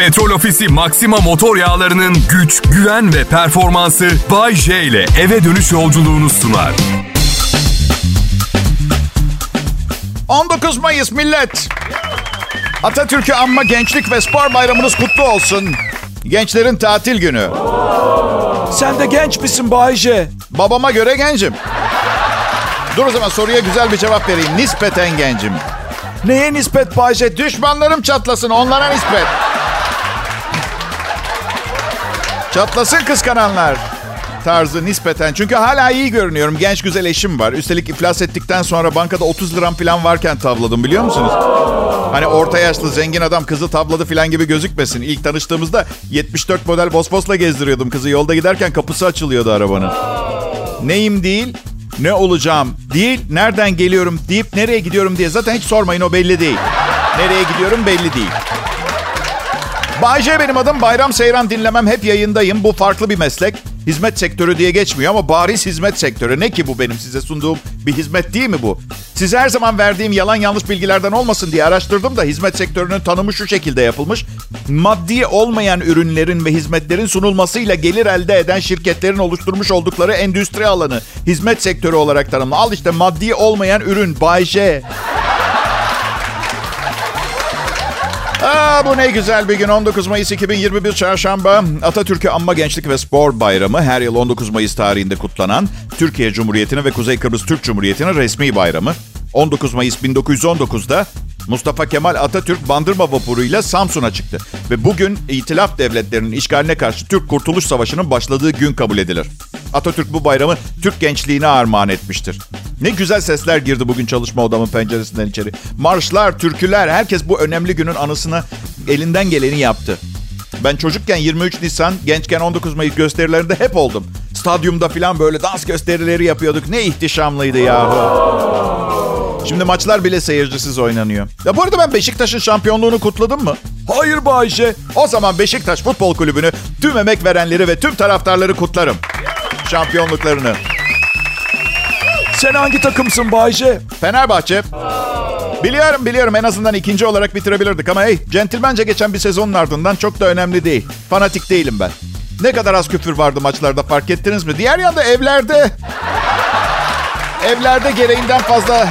Petrol Ofisi Maxima motor yağlarının güç, güven ve performansı Bay J ile eve dönüş yolculuğunu sunar. 19 Mayıs millet. Atatürk'ü anma gençlik ve spor bayramınız kutlu olsun. Gençlerin tatil günü. Sen de genç misin Bayce? Babama göre gencim. Dur o zaman soruya güzel bir cevap vereyim. Nispeten gencim. Neye nispet Bayce? Düşmanlarım çatlasın onlara nispet. Çatlasın kıskananlar tarzı nispeten. Çünkü hala iyi görünüyorum. Genç güzel eşim var. Üstelik iflas ettikten sonra bankada 30 liram falan varken tavladım biliyor musunuz? Hani orta yaşlı zengin adam kızı tavladı falan gibi gözükmesin. İlk tanıştığımızda 74 model Bospos'la gezdiriyordum kızı. Yolda giderken kapısı açılıyordu arabanın. Neyim değil, ne olacağım değil, nereden geliyorum deyip nereye gidiyorum diye zaten hiç sormayın o belli değil. Nereye gidiyorum belli değil. Bay J benim adım. Bayram Seyran dinlemem. Hep yayındayım. Bu farklı bir meslek. Hizmet sektörü diye geçmiyor ama bariz hizmet sektörü. Ne ki bu benim size sunduğum bir hizmet değil mi bu? Size her zaman verdiğim yalan yanlış bilgilerden olmasın diye araştırdım da hizmet sektörünün tanımı şu şekilde yapılmış. Maddi olmayan ürünlerin ve hizmetlerin sunulmasıyla gelir elde eden şirketlerin oluşturmuş oldukları endüstri alanı. Hizmet sektörü olarak tanımlı. Al işte maddi olmayan ürün. Bay J. Aa, bu ne güzel bir gün. 19 Mayıs 2021 Çarşamba. Atatürk'ü Anma Gençlik ve Spor Bayramı her yıl 19 Mayıs tarihinde kutlanan Türkiye Cumhuriyeti'nin ve Kuzey Kıbrıs Türk Cumhuriyeti'nin resmi bayramı. 19 Mayıs 1919'da Mustafa Kemal Atatürk bandırma vapuruyla Samsun'a çıktı. Ve bugün İtilaf Devletleri'nin işgaline karşı Türk Kurtuluş Savaşı'nın başladığı gün kabul edilir. Atatürk bu bayramı Türk gençliğine armağan etmiştir. Ne güzel sesler girdi bugün çalışma odamın penceresinden içeri. Marşlar, türküler, herkes bu önemli günün anısına elinden geleni yaptı. Ben çocukken 23 Nisan, gençken 19 Mayıs gösterilerinde hep oldum. Stadyumda falan böyle dans gösterileri yapıyorduk. Ne ihtişamlıydı yahu. Şimdi maçlar bile seyircisiz oynanıyor. Ya bu arada ben Beşiktaş'ın şampiyonluğunu kutladım mı? Hayır Bayce. O zaman Beşiktaş Futbol Kulübü'nü, tüm emek verenleri ve tüm taraftarları kutlarım. Şampiyonluklarını. Sen hangi takımsın Bayce? Fenerbahçe. Biliyorum biliyorum en azından ikinci olarak bitirebilirdik ama hey centilmence geçen bir sezonun ardından çok da önemli değil. Fanatik değilim ben. Ne kadar az küfür vardı maçlarda fark ettiniz mi? Diğer yanda evlerde... Evlerde gereğinden fazla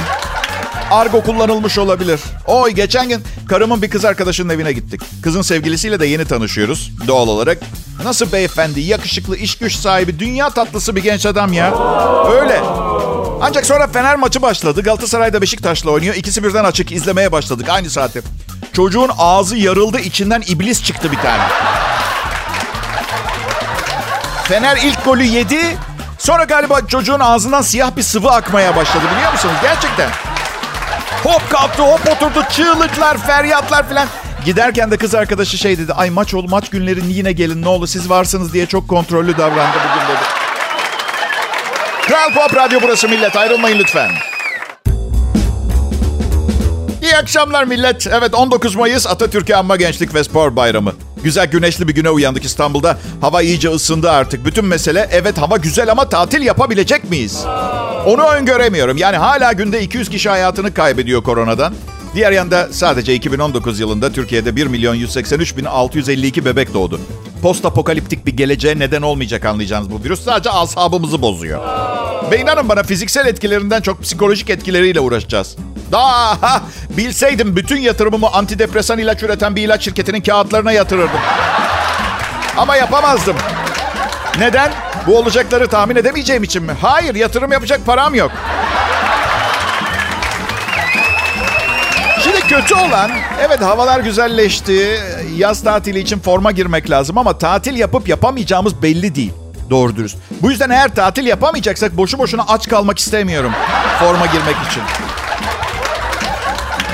argo kullanılmış olabilir. Oy geçen gün karımın bir kız arkadaşının evine gittik. Kızın sevgilisiyle de yeni tanışıyoruz doğal olarak. Nasıl beyefendi, yakışıklı, iş güç sahibi, dünya tatlısı bir genç adam ya. Öyle. Ancak sonra Fener maçı başladı. Galatasaray'da Beşiktaş'la oynuyor. İkisi birden açık izlemeye başladık aynı saatte. Çocuğun ağzı yarıldı, içinden iblis çıktı bir tane. Fener ilk golü yedi. Sonra galiba çocuğun ağzından siyah bir sıvı akmaya başladı biliyor musunuz? Gerçekten. Hop kalktı, hop oturdu. Çığlıklar, feryatlar falan. Giderken de kız arkadaşı şey dedi. Ay maç ol, maç günleri yine gelin ne olur siz varsınız diye çok kontrollü davrandı bugün dedi. Kral Pop Radyo burası millet. Ayrılmayın lütfen. İyi akşamlar millet. Evet 19 Mayıs Atatürk'e Anma Gençlik ve Spor Bayramı. Güzel güneşli bir güne uyandık İstanbul'da. Hava iyice ısındı artık. Bütün mesele evet hava güzel ama tatil yapabilecek miyiz? Onu öngöremiyorum. Yani hala günde 200 kişi hayatını kaybediyor koronadan. Diğer yanda sadece 2019 yılında Türkiye'de 1 milyon 183 bin 652 bebek doğdu. Post apokaliptik bir geleceğe neden olmayacak anlayacağınız bu virüs. Sadece asabımızı bozuyor. Ve inanın bana fiziksel etkilerinden çok psikolojik etkileriyle uğraşacağız. Daha bilseydim bütün yatırımımı antidepresan ilaç üreten bir ilaç şirketinin kağıtlarına yatırırdım. Ama yapamazdım. Neden? Bu olacakları tahmin edemeyeceğim için mi? Hayır, yatırım yapacak param yok. Şimdi kötü olan, evet havalar güzelleşti. Yaz tatili için forma girmek lazım ama tatil yapıp yapamayacağımız belli değil. Doğru dürüst. Bu yüzden eğer tatil yapamayacaksak boşu boşuna aç kalmak istemiyorum. Forma girmek için.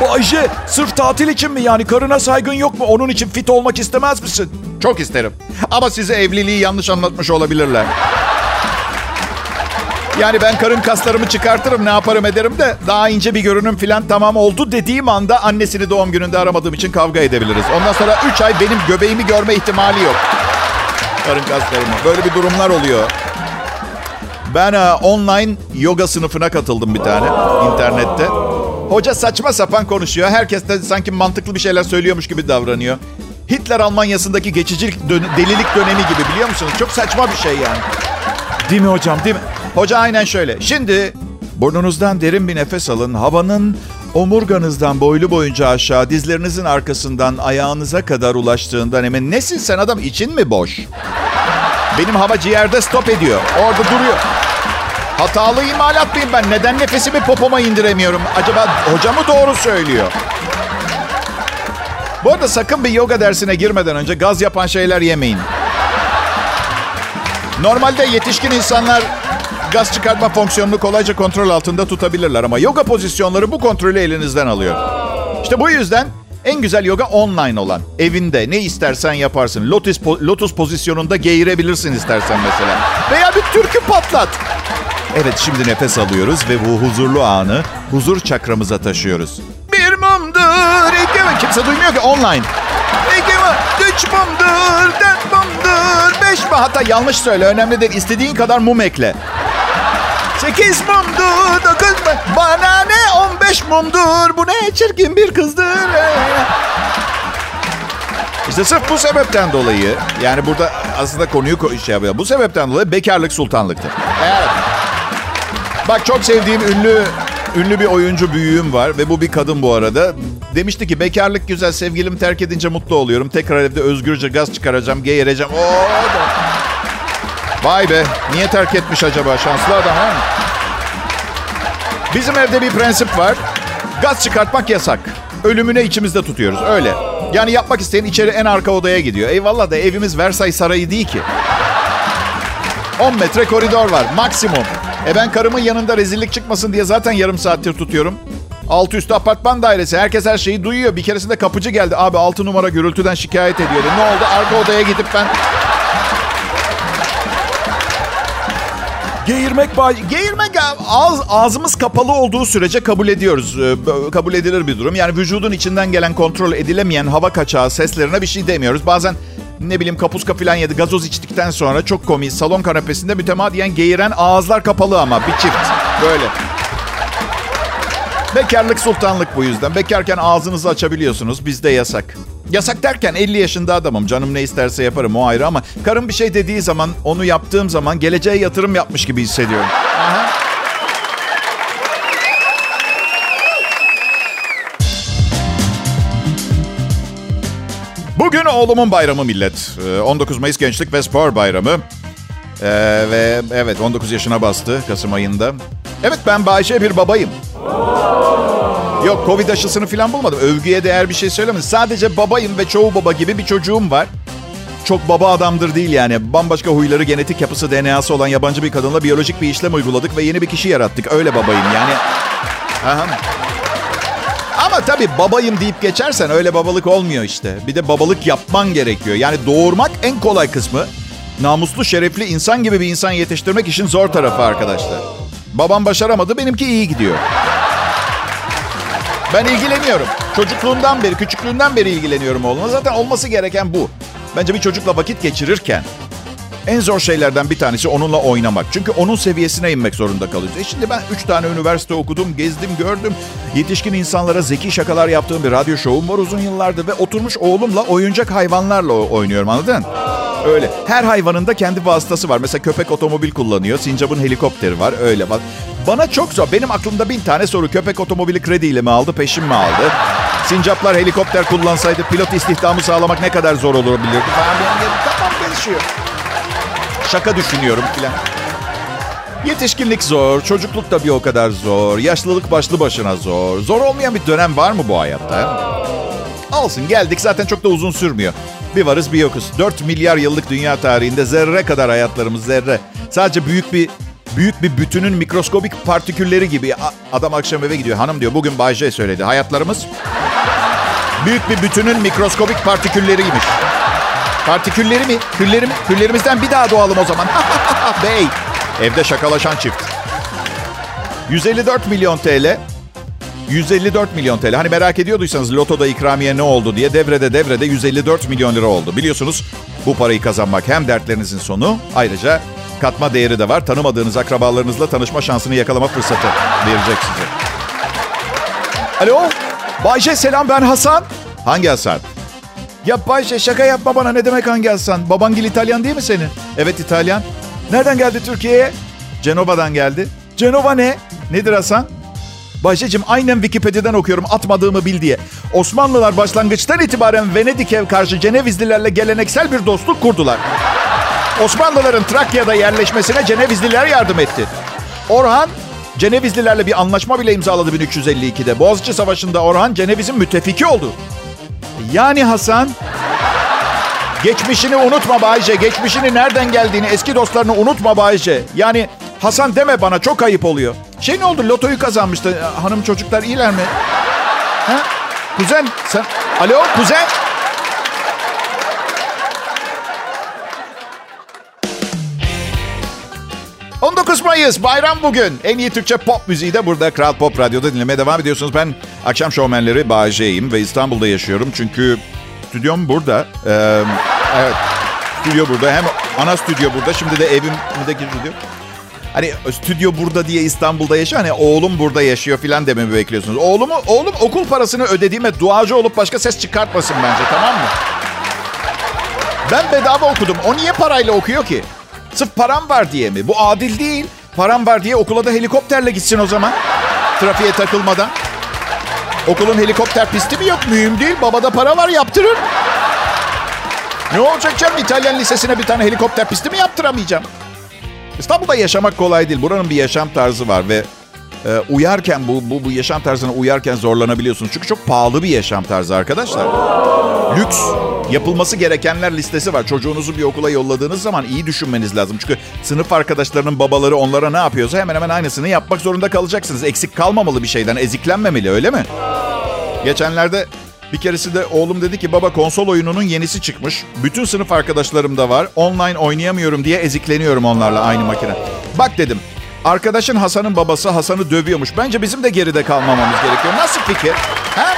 Bayce sırf tatil için mi yani karına saygın yok mu? Onun için fit olmak istemez misin? Çok isterim. Ama size evliliği yanlış anlatmış olabilirler. Yani ben karın kaslarımı çıkartırım ne yaparım ederim de daha ince bir görünüm falan tamam oldu dediğim anda annesini doğum gününde aramadığım için kavga edebiliriz. Ondan sonra 3 ay benim göbeğimi görme ihtimali yok. Karın kaslarımı. Böyle bir durumlar oluyor. Ben e, online yoga sınıfına katıldım bir tane internette. Hoca saçma sapan konuşuyor. Herkes de sanki mantıklı bir şeyler söylüyormuş gibi davranıyor. Hitler Almanya'sındaki geçicilik dön- delilik dönemi gibi biliyor musunuz? Çok saçma bir şey yani. Değil mi hocam değil mi? Hoca aynen şöyle. Şimdi burnunuzdan derin bir nefes alın. Havanın omurganızdan boylu boyunca aşağı dizlerinizin arkasından ayağınıza kadar ulaştığından emin. Nesin sen adam için mi boş? Benim hava ciğerde stop ediyor. Orada duruyor. Hatalı imalat mıyım ben? Neden nefesimi popoma indiremiyorum? Acaba hoca mı doğru söylüyor? Bu arada sakın bir yoga dersine girmeden önce gaz yapan şeyler yemeyin. Normalde yetişkin insanlar gaz çıkartma fonksiyonunu kolayca kontrol altında tutabilirler ama yoga pozisyonları bu kontrolü elinizden alıyor. İşte bu yüzden en güzel yoga online olan. Evinde ne istersen yaparsın. Lotus, lotus pozisyonunda geğirebilirsin istersen mesela. Veya bir türkü patlat. Evet şimdi nefes alıyoruz ve bu huzurlu anı huzur çakramıza taşıyoruz. Bir mumdur, iki mi? Kimse duymuyor ki online. İki mi? Üç mumdur, dört mumdur, beş mi? Hatta yanlış söyle önemli değil. İstediğin kadar mum ekle. Sekiz mumdur, dokuz mu? Bana ne on beş mumdur. Bu ne çirkin bir kızdır. İşte sırf bu sebepten dolayı, yani burada aslında konuyu şey yapıyor. Bu sebepten dolayı bekarlık sultanlıktır. Evet. Bak çok sevdiğim ünlü ünlü bir oyuncu büyüğüm var ve bu bir kadın bu arada. Demişti ki bekarlık güzel sevgilim terk edince mutlu oluyorum. Tekrar evde özgürce gaz çıkaracağım, geğireceğim. Oo, Vay be niye terk etmiş acaba şanslı adam ha? Bizim evde bir prensip var. Gaz çıkartmak yasak. Ölümüne içimizde tutuyoruz öyle. Yani yapmak isteyen içeri en arka odaya gidiyor. Eyvallah da evimiz Versailles Sarayı değil ki. 10 metre koridor var maksimum. E ben karımın yanında rezillik çıkmasın diye zaten yarım saattir tutuyorum. Altı üstü apartman dairesi. Herkes her şeyi duyuyor. Bir keresinde kapıcı geldi. Abi altı numara gürültüden şikayet ediyordu. Ne oldu? Arka odaya gidip ben... Geğirmek bay... Geğirmek ağız, ağzımız kapalı olduğu sürece kabul ediyoruz. Ee, kabul edilir bir durum. Yani vücudun içinden gelen kontrol edilemeyen hava kaçağı seslerine bir şey demiyoruz. Bazen ne bileyim kapuska falan yedi. Gazoz içtikten sonra çok komik. Salon kanepesinde mütemadiyen geğiren ağızlar kapalı ama bir çift. Böyle. Bekarlık sultanlık bu yüzden. Bekarken ağzınızı açabiliyorsunuz. Bizde yasak. Yasak derken 50 yaşında adamım. Canım ne isterse yaparım o ayrı ama karım bir şey dediği zaman onu yaptığım zaman geleceğe yatırım yapmış gibi hissediyorum. Aha. Oğlumun bayramı millet. 19 Mayıs Gençlik ve Spor Bayramı. Ee, ve evet 19 yaşına bastı Kasım ayında. Evet ben Bayşe bir babayım. Yok Covid aşısını falan bulmadım. Övgüye değer bir şey söylemedim. Sadece babayım ve çoğu baba gibi bir çocuğum var. Çok baba adamdır değil yani. Bambaşka huyları, genetik yapısı, DNA'sı olan yabancı bir kadınla biyolojik bir işlem uyguladık ve yeni bir kişi yarattık. Öyle babayım yani. Aha. Ama tabii babayım deyip geçersen öyle babalık olmuyor işte. Bir de babalık yapman gerekiyor. Yani doğurmak en kolay kısmı. Namuslu, şerefli insan gibi bir insan yetiştirmek işin zor tarafı arkadaşlar. Babam başaramadı, benimki iyi gidiyor. Ben ilgileniyorum. Çocukluğundan beri, küçüklüğünden beri ilgileniyorum oğluma. Zaten olması gereken bu. Bence bir çocukla vakit geçirirken en zor şeylerden bir tanesi onunla oynamak. Çünkü onun seviyesine inmek zorunda kalıyoruz. E şimdi ben 3 tane üniversite okudum, gezdim, gördüm. Yetişkin insanlara zeki şakalar yaptığım bir radyo şovum var uzun yıllardır. Ve oturmuş oğlumla oyuncak hayvanlarla oynuyorum anladın? Öyle. Her hayvanın da kendi vasıtası var. Mesela köpek otomobil kullanıyor. Sincap'ın helikopteri var. Öyle. Bak. Bana çok zor. Benim aklımda bin tane soru. Köpek otomobili krediyle mi aldı, peşin mi aldı? Sincaplar helikopter kullansaydı pilot istihdamı sağlamak ne kadar zor olabilirdi? Benim kafam gelişiyor. Şaka düşünüyorum filan. Yetişkinlik zor, çocukluk da bir o kadar zor, yaşlılık başlı başına zor. Zor olmayan bir dönem var mı bu hayatta? Olsun geldik zaten çok da uzun sürmüyor. Bir varız bir yokuz. 4 milyar yıllık dünya tarihinde zerre kadar hayatlarımız zerre. Sadece büyük bir büyük bir bütünün mikroskobik partikülleri gibi. Adam akşam eve gidiyor. Hanım diyor bugün Bay J söyledi. Hayatlarımız büyük bir bütünün mikroskobik partikülleriymiş. Partikülleri mi? Külleri mi? Küllerimizden bir daha doğalım o zaman. Bey. Evde şakalaşan çift. 154 milyon TL. 154 milyon TL. Hani merak ediyorduysanız lotoda ikramiye ne oldu diye devrede devrede 154 milyon lira oldu. Biliyorsunuz bu parayı kazanmak hem dertlerinizin sonu ayrıca katma değeri de var. Tanımadığınız akrabalarınızla tanışma şansını yakalama fırsatı verecek size. Alo. Bayce selam ben Hasan. Hangi Hasan? Ya Bayşe şaka yapma bana ne demek hangi Hasan? Babangil İtalyan değil mi senin? Evet İtalyan. Nereden geldi Türkiye'ye? Cenova'dan geldi. Cenova ne? Nedir Hasan? Bayşe'cim aynen Wikipedia'dan okuyorum atmadığımı bil diye. Osmanlılar başlangıçtan itibaren Venedik'e karşı Cenevizlilerle geleneksel bir dostluk kurdular. Osmanlıların Trakya'da yerleşmesine Cenevizliler yardım etti. Orhan Cenevizlilerle bir anlaşma bile imzaladı 1352'de. Boğaziçi Savaşı'nda Orhan Ceneviz'in müttefiki oldu. Yani Hasan geçmişini unutma Bayce. Geçmişini nereden geldiğini, eski dostlarını unutma Bayce. Yani Hasan deme bana çok ayıp oluyor. Şey ne oldu lotoyu kazanmıştı. Hanım çocuklar iyiler mi? Ha? Kuzen sen... Alo kuzen? ...19 Mayıs bayram bugün. En iyi Türkçe pop müziği de burada Kral Pop Radyo'da dinlemeye devam ediyorsunuz. Ben akşam şovmenleri Bağcay'ım ve İstanbul'da yaşıyorum. Çünkü stüdyom burada. Ee, evet stüdyo burada. Hem ana stüdyo burada. Şimdi de evimdeki stüdyo. Hani stüdyo burada diye İstanbul'da yaşıyor. Hani oğlum burada yaşıyor filan dememi bekliyorsunuz. Oğlumu, oğlum okul parasını ödediğime duacı olup başka ses çıkartmasın bence tamam mı? Ben bedava okudum. O niye parayla okuyor ki? Sırf param var diye mi? Bu adil değil. Param var diye okula da helikopterle gitsin o zaman. Trafiğe takılmadan. Okulun helikopter pisti mi yok? Mühim değil. Babada para var yaptırır. Ne olacak canım? İtalyan lisesine bir tane helikopter pisti mi yaptıramayacağım? İstanbul'da yaşamak kolay değil. Buranın bir yaşam tarzı var ve e, uyarken bu, bu bu yaşam tarzına uyarken zorlanabiliyorsunuz. Çünkü çok pahalı bir yaşam tarzı arkadaşlar. Lüks yapılması gerekenler listesi var. Çocuğunuzu bir okula yolladığınız zaman iyi düşünmeniz lazım. Çünkü sınıf arkadaşlarının babaları onlara ne yapıyorsa hemen hemen aynısını yapmak zorunda kalacaksınız. Eksik kalmamalı bir şeyden, eziklenmemeli öyle mi? Geçenlerde bir keresi de oğlum dedi ki baba konsol oyununun yenisi çıkmış. Bütün sınıf arkadaşlarım da var. Online oynayamıyorum diye ezikleniyorum onlarla aynı makine. Bak dedim. Arkadaşın Hasan'ın babası Hasan'ı dövüyormuş. Bence bizim de geride kalmamamız gerekiyor. Nasıl fikir? Ha?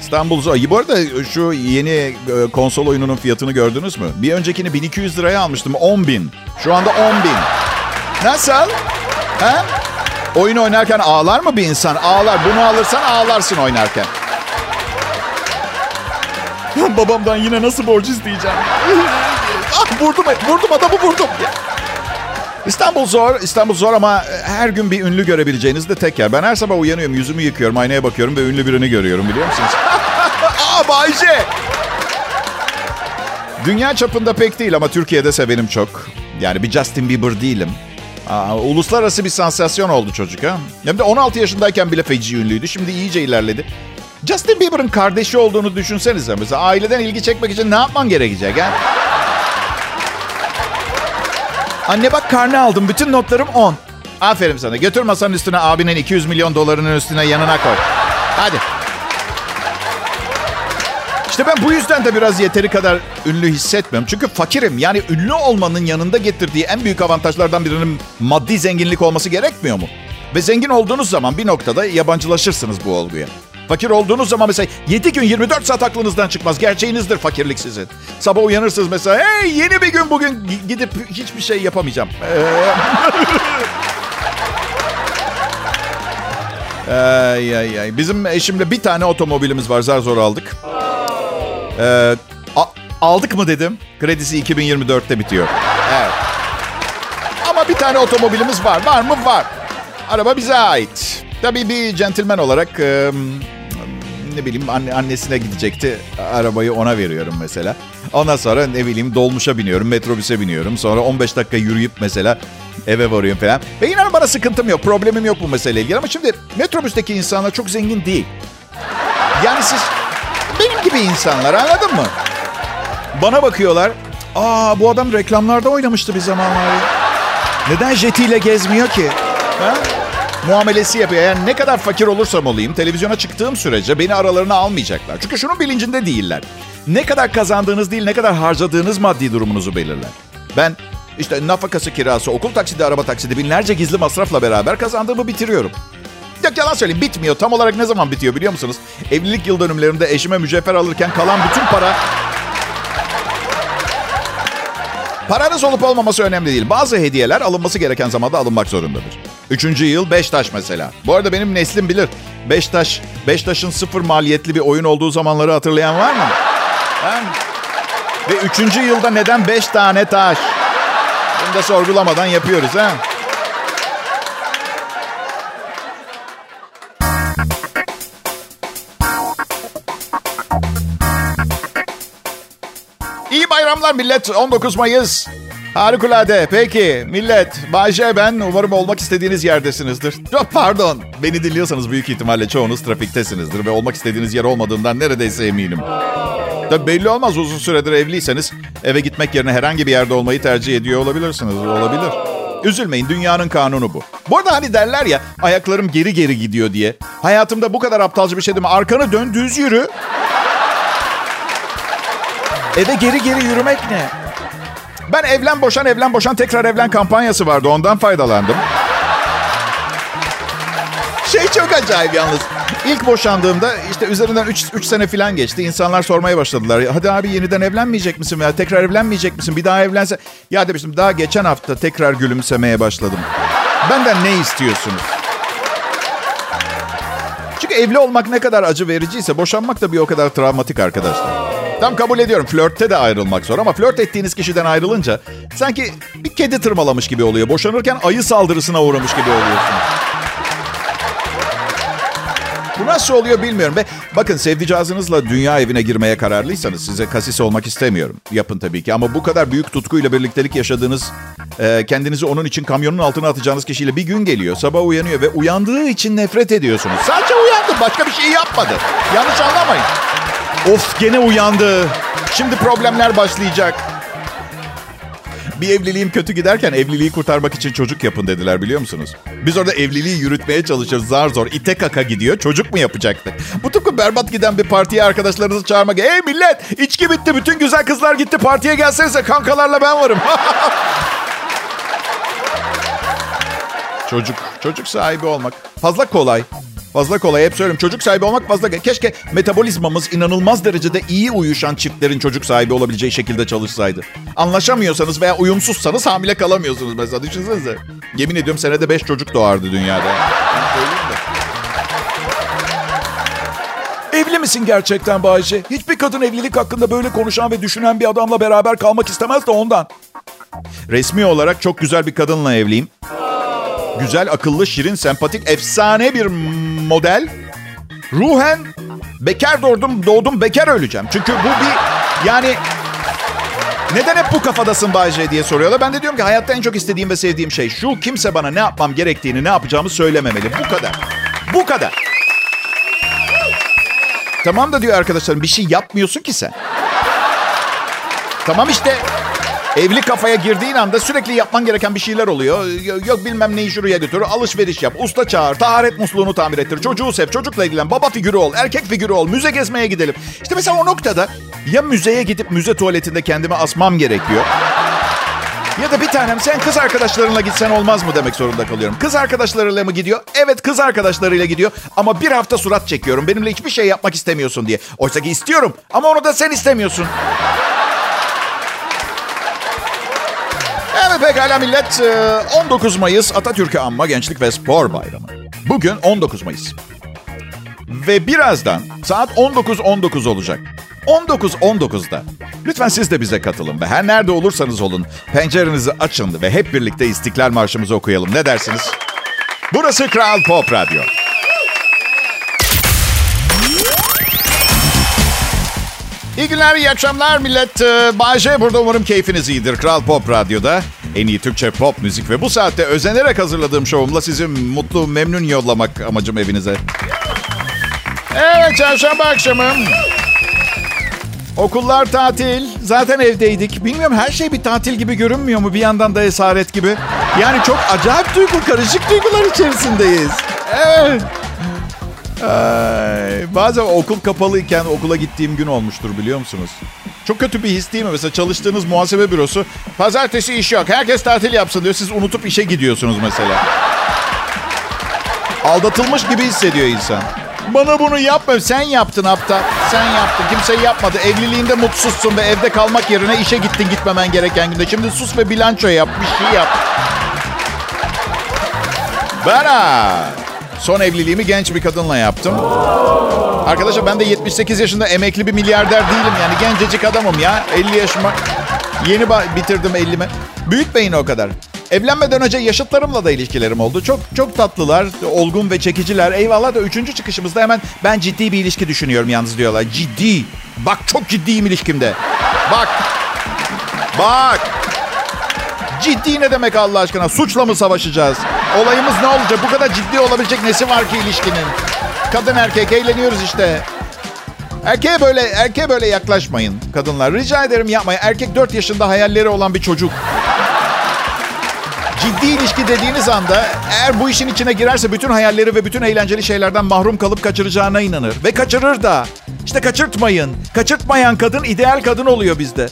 İstanbul Zoo. Bu arada şu yeni e, konsol oyununun fiyatını gördünüz mü? Bir öncekini 1200 liraya almıştım. 10 bin. Şu anda 10 bin. Nasıl? Ha? Oyun oynarken ağlar mı bir insan? Ağlar. Bunu alırsan ağlarsın oynarken. Babamdan yine nasıl borç isteyeceğim? ah vurdum, vurdum adamı vurdum. İstanbul zor, İstanbul zor ama her gün bir ünlü görebileceğiniz de tek yer. Ben her sabah uyanıyorum, yüzümü yıkıyorum, aynaya bakıyorum ve ünlü birini görüyorum biliyor musunuz? Aa Bayce! Dünya çapında pek değil ama Türkiye'de sevenim çok. Yani bir Justin Bieber değilim. Aa, uluslararası bir sansasyon oldu çocuk ha. Hem de 16 yaşındayken bile feci ünlüydü. Şimdi iyice ilerledi. Justin Bieber'ın kardeşi olduğunu düşünsenize. Mesela aileden ilgi çekmek için ne yapman gerekecek ha? Anne bak karne aldım. Bütün notlarım 10. Aferin sana. Götür masanın üstüne abinin 200 milyon dolarının üstüne yanına koy. Hadi. İşte ben bu yüzden de biraz yeteri kadar ünlü hissetmiyorum. Çünkü fakirim. Yani ünlü olmanın yanında getirdiği en büyük avantajlardan birinin maddi zenginlik olması gerekmiyor mu? Ve zengin olduğunuz zaman bir noktada yabancılaşırsınız bu olguya. Fakir olduğunuz zaman mesela 7 gün 24 saat aklınızdan çıkmaz. Gerçeğinizdir fakirlik sizin. Sabah uyanırsınız mesela hey yeni bir gün bugün gidip hiçbir şey yapamayacağım. ay, ay, ay. Bizim eşimle bir tane otomobilimiz var zar zor aldık. Ee, aldık mı dedim. Kredisi 2024'te bitiyor. Evet. Ama bir tane otomobilimiz var. Var mı? Var. Araba bize ait. Tabii bir centilmen olarak ne bileyim anne, annesine gidecekti. Arabayı ona veriyorum mesela. Ondan sonra ne bileyim dolmuşa biniyorum, metrobüse biniyorum. Sonra 15 dakika yürüyüp mesela eve varıyorum falan. Ve inanın bana sıkıntım yok, problemim yok bu meseleyle ilgili. Ama şimdi metrobüsteki insanlar çok zengin değil. Yani siz benim gibi insanlar anladın mı? Bana bakıyorlar. Aa bu adam reklamlarda oynamıştı bir zamanlar. Neden jetiyle gezmiyor ki? Ha? Muamelesi yapıyor. Yani ne kadar fakir olursam olayım televizyona çıktığım sürece beni aralarına almayacaklar. Çünkü şunun bilincinde değiller. Ne kadar kazandığınız değil ne kadar harcadığınız maddi durumunuzu belirler. Ben işte nafakası kirası, okul taksidi, araba taksidi binlerce gizli masrafla beraber kazandığımı bitiriyorum. Yok yalan söyleyeyim bitmiyor. Tam olarak ne zaman bitiyor biliyor musunuz? Evlilik yıl dönümlerimde eşime mücevher alırken kalan bütün para... Paranız olup olmaması önemli değil. Bazı hediyeler alınması gereken zamanda alınmak zorundadır. Üçüncü yıl beş taş mesela. Bu arada benim neslim bilir. Beştaş, Beştaş'ın sıfır maliyetli bir oyun olduğu zamanları hatırlayan var mı? Ha? Ve üçüncü yılda neden beş tane taş? Bunu da sorgulamadan yapıyoruz ha. Bayramlar millet. 19 Mayıs. Harikulade. Peki millet. Bayce ben. Umarım olmak istediğiniz yerdesinizdir. Pardon. Beni dinliyorsanız büyük ihtimalle çoğunuz trafiktesinizdir. Ve olmak istediğiniz yer olmadığından neredeyse eminim. Tabii belli olmaz uzun süredir evliyseniz eve gitmek yerine herhangi bir yerde olmayı tercih ediyor olabilirsiniz. Olabilir. Üzülmeyin dünyanın kanunu bu. Bu arada hani derler ya ayaklarım geri geri gidiyor diye. Hayatımda bu kadar aptalca bir şey değil mi? Arkanı dön düz yürü. Eve geri geri yürümek ne? Ben evlen boşan evlen boşan tekrar evlen kampanyası vardı ondan faydalandım. Şey çok acayip yalnız. İlk boşandığımda işte üzerinden 3 sene falan geçti. İnsanlar sormaya başladılar. Hadi abi yeniden evlenmeyecek misin veya tekrar evlenmeyecek misin? Bir daha evlense... Ya demiştim daha geçen hafta tekrar gülümsemeye başladım. Benden ne istiyorsunuz? Çünkü evli olmak ne kadar acı vericiyse boşanmak da bir o kadar travmatik arkadaşlar. Tam kabul ediyorum flörtte de ayrılmak zor ama flört ettiğiniz kişiden ayrılınca sanki bir kedi tırmalamış gibi oluyor. Boşanırken ayı saldırısına uğramış gibi oluyorsunuz. Bu nasıl oluyor bilmiyorum. Ve bakın sevdicazınızla dünya evine girmeye kararlıysanız size kasis olmak istemiyorum. Yapın tabii ki ama bu kadar büyük tutkuyla birliktelik yaşadığınız, e, kendinizi onun için kamyonun altına atacağınız kişiyle bir gün geliyor. Sabah uyanıyor ve uyandığı için nefret ediyorsunuz. Sadece uyandı başka bir şey yapmadı. Yanlış anlamayın. Of gene uyandı. Şimdi problemler başlayacak. Bir evliliğim kötü giderken evliliği kurtarmak için çocuk yapın dediler biliyor musunuz? Biz orada evliliği yürütmeye çalışıyoruz zar zor. ite kaka gidiyor. Çocuk mu yapacaktık? Bu tıpkı berbat giden bir partiye arkadaşlarınızı çağırmak. Ey millet içki bitti. Bütün güzel kızlar gitti. Partiye gelsenize kankalarla ben varım. çocuk. Çocuk sahibi olmak. Fazla kolay. Fazla kolay hep söylüyorum. Çocuk sahibi olmak fazla... Keşke metabolizmamız inanılmaz derecede iyi uyuşan çiftlerin çocuk sahibi olabileceği şekilde çalışsaydı. Anlaşamıyorsanız veya uyumsuzsanız hamile kalamıyorsunuz mesela. Düşünsenize. Yemin ediyorum senede 5 çocuk doğardı dünyada. Evli misin gerçekten Bayce? Hiçbir kadın evlilik hakkında böyle konuşan ve düşünen bir adamla beraber kalmak istemez de ondan. Resmi olarak çok güzel bir kadınla evliyim. Güzel, akıllı, şirin, sempatik, efsane bir model. Ruhen bekar doğdum, doğdum bekar öleceğim. Çünkü bu bir yani neden hep bu kafadasın Bayce diye soruyorlar. Ben de diyorum ki hayatta en çok istediğim ve sevdiğim şey şu. Kimse bana ne yapmam gerektiğini, ne yapacağımı söylememeli. Bu kadar. Bu kadar. Tamam da diyor arkadaşlarım bir şey yapmıyorsun ki sen. Tamam işte Evli kafaya girdiğin anda sürekli yapman gereken bir şeyler oluyor. Yok bilmem neyi şuraya götür, alışveriş yap, usta çağır, taharet musluğunu tamir ettir, çocuğu sev, çocukla ilgilen, baba figürü ol, erkek figürü ol, müze gezmeye gidelim. İşte mesela o noktada ya müzeye gidip müze tuvaletinde kendimi asmam gerekiyor. Ya da bir tanem sen kız arkadaşlarınla gitsen olmaz mı demek zorunda kalıyorum. Kız arkadaşlarıyla mı gidiyor? Evet kız arkadaşlarıyla gidiyor. Ama bir hafta surat çekiyorum. Benimle hiçbir şey yapmak istemiyorsun diye. Oysa ki istiyorum. Ama onu da sen istemiyorsun. Evet pekala millet. 19 Mayıs Atatürk'ü anma Gençlik ve Spor Bayramı. Bugün 19 Mayıs. Ve birazdan saat 19.19 .19 olacak. 19.19'da lütfen siz de bize katılın ve her nerede olursanız olun pencerenizi açın ve hep birlikte İstiklal Marşımızı okuyalım. Ne dersiniz? Burası Kral Pop Radyo. İyi günler, iyi akşamlar millet. Bayce burada umarım keyfiniz iyidir. Kral Pop Radyo'da en iyi Türkçe pop müzik ve bu saatte özenerek hazırladığım şovumla sizi mutlu, memnun yollamak amacım evinize. Evet, çarşamba akşamı. Okullar tatil. Zaten evdeydik. Bilmiyorum her şey bir tatil gibi görünmüyor mu? Bir yandan da esaret gibi. Yani çok acayip duygu, karışık duygular içerisindeyiz. Evet. Ay, bazen okul kapalıyken okula gittiğim gün olmuştur biliyor musunuz? Çok kötü bir his değil mi? Mesela çalıştığınız muhasebe bürosu pazartesi iş yok. Herkes tatil yapsın diyor. Siz unutup işe gidiyorsunuz mesela. Aldatılmış gibi hissediyor insan. Bana bunu yapma. Sen yaptın aptal. Sen yaptın. Kimse yapmadı. Evliliğinde mutsuzsun ve evde kalmak yerine işe gittin gitmemen gereken günde. Şimdi sus ve bilanço yap. Bir şey yap. Bana. Son evliliğimi genç bir kadınla yaptım. Arkadaşlar ben de 78 yaşında emekli bir milyarder değilim yani gencecik adamım ya. 50 yaşıma yeni bitirdim 50'me. Büyütmeyin o kadar. Evlenmeden önce yaşıtlarımla da ilişkilerim oldu. Çok çok tatlılar, olgun ve çekiciler. Eyvallah da üçüncü çıkışımızda hemen ben ciddi bir ilişki düşünüyorum yalnız diyorlar. Ciddi. Bak çok ciddiyim ilişkimde. Bak. Bak. Ciddi ne demek Allah aşkına? Suçla mı savaşacağız? Olayımız ne olacak? Bu kadar ciddi olabilecek nesi var ki ilişkinin? Kadın erkek eğleniyoruz işte. Erkeğe böyle erkeğe böyle yaklaşmayın kadınlar. Rica ederim yapmayın. Erkek 4 yaşında hayalleri olan bir çocuk. Ciddi ilişki dediğiniz anda eğer bu işin içine girerse bütün hayalleri ve bütün eğlenceli şeylerden mahrum kalıp kaçıracağına inanır. Ve kaçırır da. İşte kaçırtmayın. Kaçırtmayan kadın ideal kadın oluyor bizde.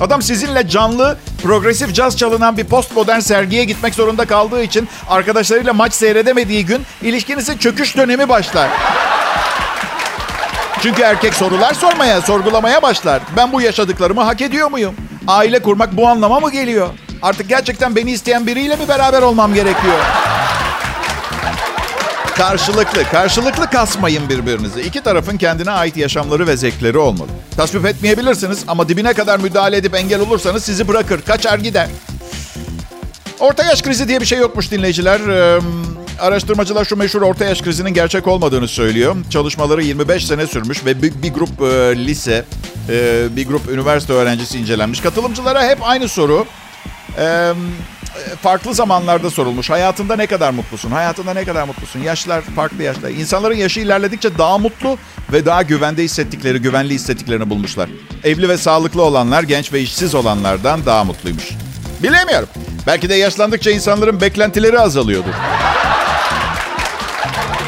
Adam sizinle canlı, progresif caz çalınan bir postmodern sergiye gitmek zorunda kaldığı için arkadaşlarıyla maç seyredemediği gün ilişkinizin çöküş dönemi başlar. Çünkü erkek sorular sormaya, sorgulamaya başlar. Ben bu yaşadıklarımı hak ediyor muyum? Aile kurmak bu anlama mı geliyor? Artık gerçekten beni isteyen biriyle mi beraber olmam gerekiyor? Karşılıklı, karşılıklı kasmayın birbirinizi. İki tarafın kendine ait yaşamları ve zevkleri olmalı. Tasvip etmeyebilirsiniz ama dibine kadar müdahale edip engel olursanız sizi bırakır, kaçar gider. Orta yaş krizi diye bir şey yokmuş dinleyiciler. Ee, araştırmacılar şu meşhur orta yaş krizinin gerçek olmadığını söylüyor. Çalışmaları 25 sene sürmüş ve bir, bir grup e, lise, e, bir grup üniversite öğrencisi incelenmiş. Katılımcılara hep aynı soru. Ee, farklı zamanlarda sorulmuş. Hayatında ne kadar mutlusun? Hayatında ne kadar mutlusun? Yaşlar farklı yaşlar. İnsanların yaşı ilerledikçe daha mutlu ve daha güvende hissettikleri, güvenli hissettiklerini bulmuşlar. Evli ve sağlıklı olanlar genç ve işsiz olanlardan daha mutluymuş. Bilemiyorum. Belki de yaşlandıkça insanların beklentileri azalıyordur.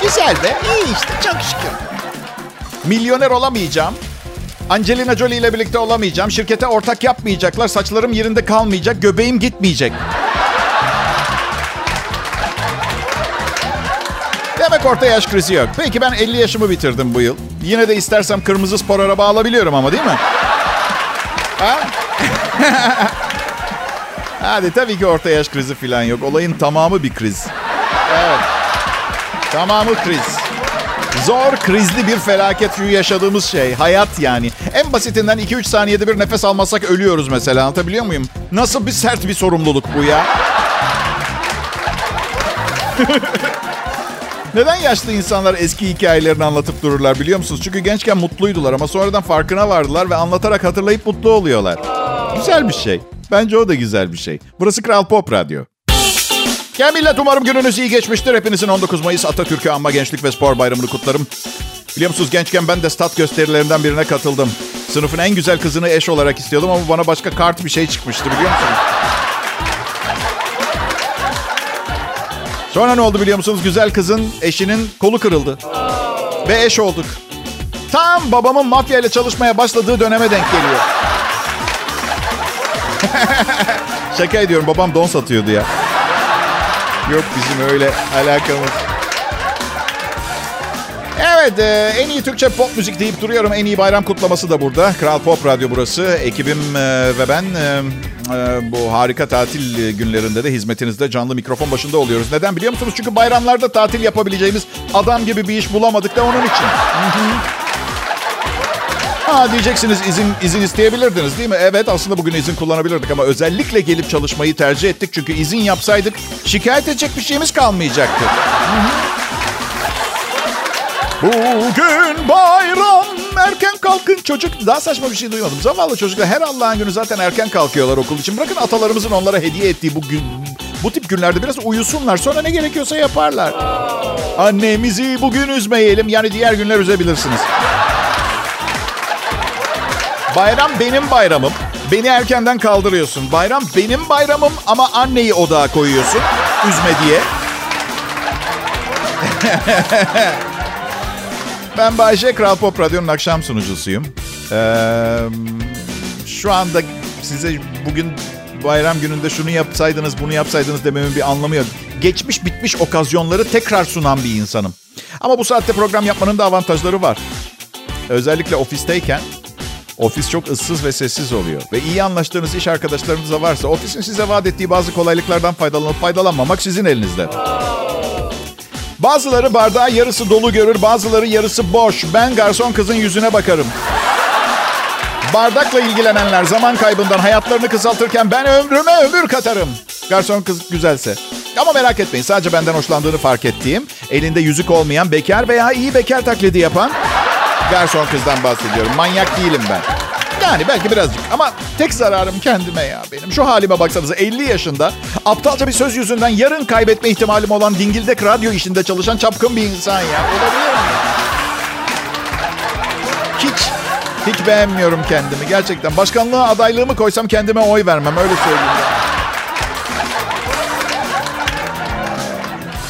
Güzel be. İyi işte. Çok şükür. Milyoner olamayacağım. Angelina Jolie ile birlikte olamayacağım. Şirkete ortak yapmayacaklar. Saçlarım yerinde kalmayacak. Göbeğim gitmeyecek. Orta yaş krizi yok. Peki ben 50 yaşımı bitirdim bu yıl. Yine de istersem kırmızı spor araba alabiliyorum ama değil mi? Ha? Hadi tabii ki orta yaş krizi falan yok. Olayın tamamı bir kriz. Evet. Tamamı kriz. Zor, krizli bir felaket şu yaşadığımız şey. Hayat yani. En basitinden 2-3 saniyede bir nefes almasak ölüyoruz mesela. Anlatabiliyor muyum? Nasıl bir sert bir sorumluluk bu ya? Neden yaşlı insanlar eski hikayelerini anlatıp dururlar biliyor musunuz? Çünkü gençken mutluydular ama sonradan farkına vardılar ve anlatarak hatırlayıp mutlu oluyorlar. Güzel bir şey. Bence o da güzel bir şey. Burası Kral Pop Radyo. Gel millet umarım gününüz iyi geçmiştir. Hepinizin 19 Mayıs Atatürk'ü Anma Gençlik ve Spor Bayramı'nı kutlarım. Biliyor musunuz gençken ben de stat gösterilerinden birine katıldım. Sınıfın en güzel kızını eş olarak istiyordum ama bana başka kart bir şey çıkmıştı biliyor musunuz? Sonra ne oldu biliyor musunuz? Güzel kızın eşinin kolu kırıldı. Ve eş olduk. Tam babamın mafya ile çalışmaya başladığı döneme denk geliyor. Şaka ediyorum babam don satıyordu ya. Yok bizim öyle alakamız. Evet e, en iyi Türkçe pop müzik deyip duruyorum. En iyi bayram kutlaması da burada. Kral Pop Radyo burası. Ekibim e, ve ben e, e, bu harika tatil günlerinde de hizmetinizde canlı mikrofon başında oluyoruz. Neden biliyor musunuz? Çünkü bayramlarda tatil yapabileceğimiz adam gibi bir iş bulamadık da onun için. Ha diyeceksiniz izin izin isteyebilirdiniz değil mi? Evet aslında bugün izin kullanabilirdik ama özellikle gelip çalışmayı tercih ettik. Çünkü izin yapsaydık şikayet edecek bir şeyimiz kalmayacaktı. Bugün bayram erken kalkın çocuk. Daha saçma bir şey duymadım. Zavallı çocuklar her Allah'ın günü zaten erken kalkıyorlar okul için. Bırakın atalarımızın onlara hediye ettiği bu gün, bu tip günlerde biraz uyusunlar. Sonra ne gerekiyorsa yaparlar. Annemizi bugün üzmeyelim. Yani diğer günler üzebilirsiniz. Bayram benim bayramım. Beni erkenden kaldırıyorsun. Bayram benim bayramım ama anneyi odağa koyuyorsun. Üzme diye. ben Bayce Kral Pop Radyo'nun akşam sunucusuyum. Ee, şu anda size bugün bayram gününde şunu yapsaydınız, bunu yapsaydınız dememin bir anlamı yok. Geçmiş bitmiş okazyonları tekrar sunan bir insanım. Ama bu saatte program yapmanın da avantajları var. Özellikle ofisteyken Ofis çok ıssız ve sessiz oluyor. Ve iyi anlaştığınız iş arkadaşlarınız da varsa ofisin size vaat ettiği bazı kolaylıklardan faydalanıp faydalanmamak sizin elinizde. Bazıları bardağı yarısı dolu görür, bazıları yarısı boş. Ben garson kızın yüzüne bakarım. Bardakla ilgilenenler zaman kaybından hayatlarını kısaltırken ben ömrüme ömür katarım. Garson kız güzelse. Ama merak etmeyin sadece benden hoşlandığını fark ettiğim, elinde yüzük olmayan bekar veya iyi bekar taklidi yapan garson kızdan bahsediyorum. Manyak değilim ben. Yani belki birazcık ama tek zararım kendime ya benim. Şu halime baksanıza 50 yaşında aptalca bir söz yüzünden yarın kaybetme ihtimalim olan dingildek radyo işinde çalışan çapkın bir insan ya. Olabilir mi? Hiç, hiç beğenmiyorum kendimi gerçekten. Başkanlığa adaylığımı koysam kendime oy vermem öyle söyleyeyim.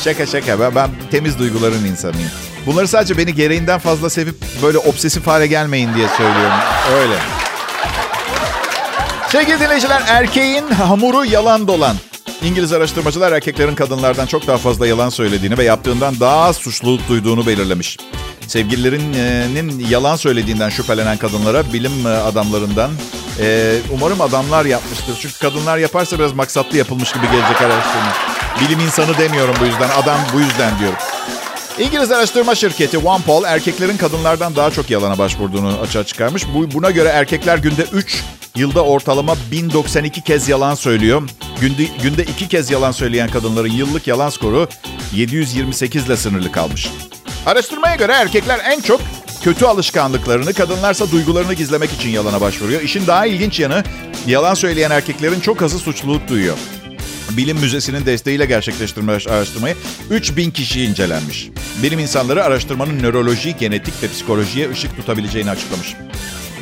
Şaka şaka ben, ben temiz duyguların insanıyım. Bunları sadece beni gereğinden fazla sevip böyle obsesif hale gelmeyin diye söylüyorum. Öyle. Sevgili dinleyiciler, erkeğin hamuru yalan dolan. İngiliz araştırmacılar erkeklerin kadınlardan çok daha fazla yalan söylediğini ve yaptığından daha suçluluk duyduğunu belirlemiş. Sevgililerinin yalan söylediğinden şüphelenen kadınlara bilim adamlarından e, umarım adamlar yapmıştır. Çünkü kadınlar yaparsa biraz maksatlı yapılmış gibi gelecek araştırma. Bilim insanı demiyorum bu yüzden, adam bu yüzden diyorum. İngiliz araştırma şirketi OnePoll erkeklerin kadınlardan daha çok yalana başvurduğunu açığa çıkarmış. Bu, buna göre erkekler günde 3, yılda ortalama 1092 kez yalan söylüyor. Günde, günde 2 kez yalan söyleyen kadınların yıllık yalan skoru 728 ile sınırlı kalmış. Araştırmaya göre erkekler en çok kötü alışkanlıklarını, kadınlarsa duygularını gizlemek için yalana başvuruyor. İşin daha ilginç yanı yalan söyleyen erkeklerin çok azı suçluluk duyuyor. Bilim Müzesi'nin desteğiyle gerçekleştirmiş araştırmayı 3000 kişi incelenmiş. Bilim insanları araştırmanın nöroloji, genetik ve psikolojiye ışık tutabileceğini açıklamış.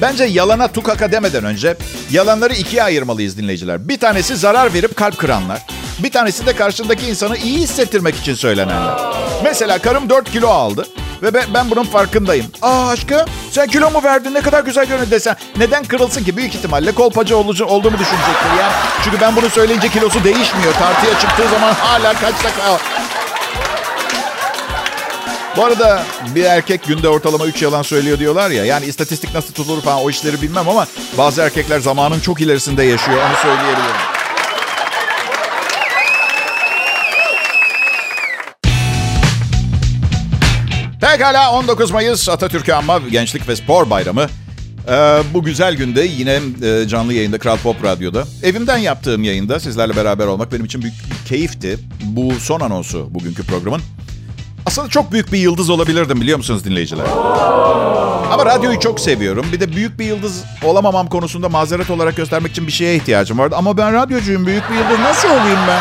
Bence yalana tukaka demeden önce yalanları ikiye ayırmalıyız dinleyiciler. Bir tanesi zarar verip kalp kıranlar. Bir tanesi de karşındaki insanı iyi hissettirmek için söylenenler. Mesela karım 4 kilo aldı. Ve ben, ben bunun farkındayım. Aa aşkım sen kilo mu verdin ne kadar güzel görünüyor desen. Neden kırılsın ki? Büyük ihtimalle kolpacı olucu, olduğumu düşünecektir. Yani çünkü ben bunu söyleyince kilosu değişmiyor. Tartıya çıktığı zaman hala kaçta kal. Bu arada bir erkek günde ortalama 3 yalan söylüyor diyorlar ya. Yani istatistik nasıl tutulur falan o işleri bilmem ama bazı erkekler zamanın çok ilerisinde yaşıyor. Onu söyleyebilirim. Pekala 19 Mayıs Atatürk'ü anma Gençlik ve Spor Bayramı. Ee, bu güzel günde yine e, canlı yayında Kral Pop Radyo'da. Evimden yaptığım yayında sizlerle beraber olmak benim için büyük bir keyifti. Bu son anonsu bugünkü programın. Aslında çok büyük bir yıldız olabilirdim biliyor musunuz dinleyiciler? Ama radyoyu çok seviyorum. Bir de büyük bir yıldız olamamam konusunda mazeret olarak göstermek için bir şeye ihtiyacım vardı. Ama ben radyocuyum. Büyük bir yıldız nasıl olayım ben?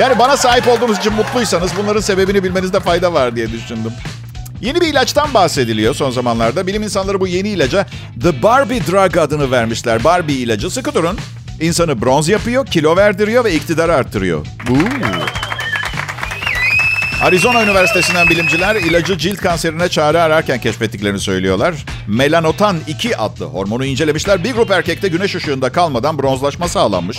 Yani bana sahip olduğunuz için mutluysanız bunların sebebini bilmenizde fayda var diye düşündüm. Yeni bir ilaçtan bahsediliyor son zamanlarda. Bilim insanları bu yeni ilaca The Barbie Drug adını vermişler. Barbie ilacı sıkı durun. İnsanı bronz yapıyor, kilo verdiriyor ve iktidarı arttırıyor. Ooh. Arizona Üniversitesi'nden bilimciler ilacı cilt kanserine çare ararken keşfettiklerini söylüyorlar. Melanotan 2 adlı hormonu incelemişler. Bir grup erkekte güneş ışığında kalmadan bronzlaşma sağlanmış.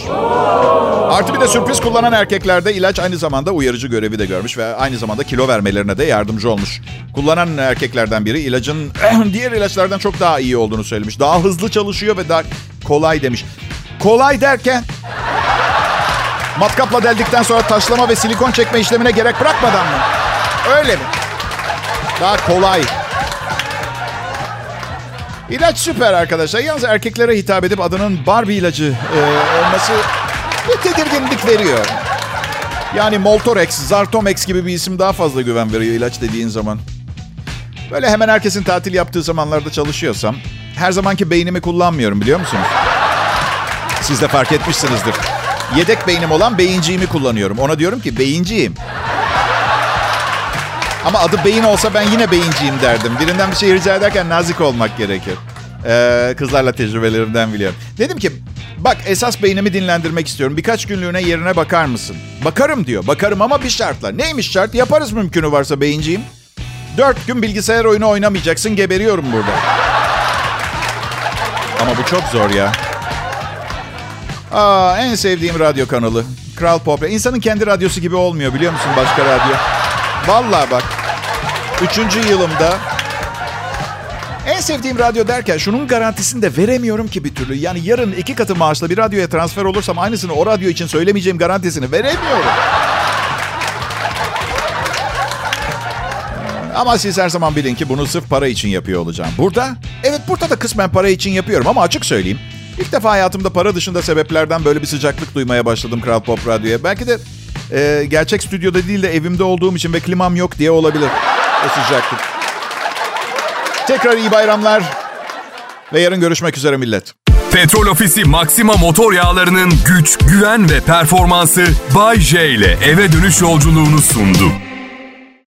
Artı bir de sürpriz kullanan erkeklerde ilaç aynı zamanda uyarıcı görevi de görmüş ve aynı zamanda kilo vermelerine de yardımcı olmuş. Kullanan erkeklerden biri ilacın diğer ilaçlardan çok daha iyi olduğunu söylemiş. Daha hızlı çalışıyor ve daha kolay demiş. Kolay derken Matkapla deldikten sonra taşlama ve silikon çekme işlemine gerek bırakmadan mı? Öyle mi? Daha kolay. İlaç süper arkadaşlar. Yalnız erkeklere hitap edip adının Barbie ilacı e, olması bir tedirginlik veriyor. Yani Moltorex, Zartomex gibi bir isim daha fazla güven veriyor ilaç dediğin zaman. Böyle hemen herkesin tatil yaptığı zamanlarda çalışıyorsam her zamanki beynimi kullanmıyorum biliyor musunuz? Siz de fark etmişsinizdir. Yedek beynim olan beyinciğimi kullanıyorum. Ona diyorum ki beyinciyim. Ama adı beyin olsa ben yine beyinciyim derdim. Birinden bir şey rica ederken nazik olmak gerekir. Ee, kızlarla tecrübelerimden biliyorum. Dedim ki bak esas beynimi dinlendirmek istiyorum. Birkaç günlüğüne yerine bakar mısın? Bakarım diyor. Bakarım ama bir şartla. Neymiş şart? Yaparız mümkünü varsa beyinciyim. Dört gün bilgisayar oyunu oynamayacaksın. Geberiyorum burada. Ama bu çok zor ya. Aa, en sevdiğim radyo kanalı. Kral Pop. İnsanın kendi radyosu gibi olmuyor biliyor musun başka radyo? Vallahi bak. Üçüncü yılımda en sevdiğim radyo derken şunun garantisini de veremiyorum ki bir türlü. Yani yarın iki katı maaşla bir radyoya transfer olursam aynısını o radyo için söylemeyeceğim garantisini veremiyorum. Ama siz her zaman bilin ki bunu sırf para için yapıyor olacağım. Burada? Evet burada da kısmen para için yapıyorum ama açık söyleyeyim. İlk defa hayatımda para dışında sebeplerden böyle bir sıcaklık duymaya başladım Kral Pop Radyo'ya. Belki de e, gerçek stüdyoda değil de evimde olduğum için ve klimam yok diye olabilir o sıcaklık. Tekrar iyi bayramlar ve yarın görüşmek üzere millet. Petrol Ofisi Maxima motor yağlarının güç, güven ve performansı Bay J ile eve dönüş yolculuğunu sundu.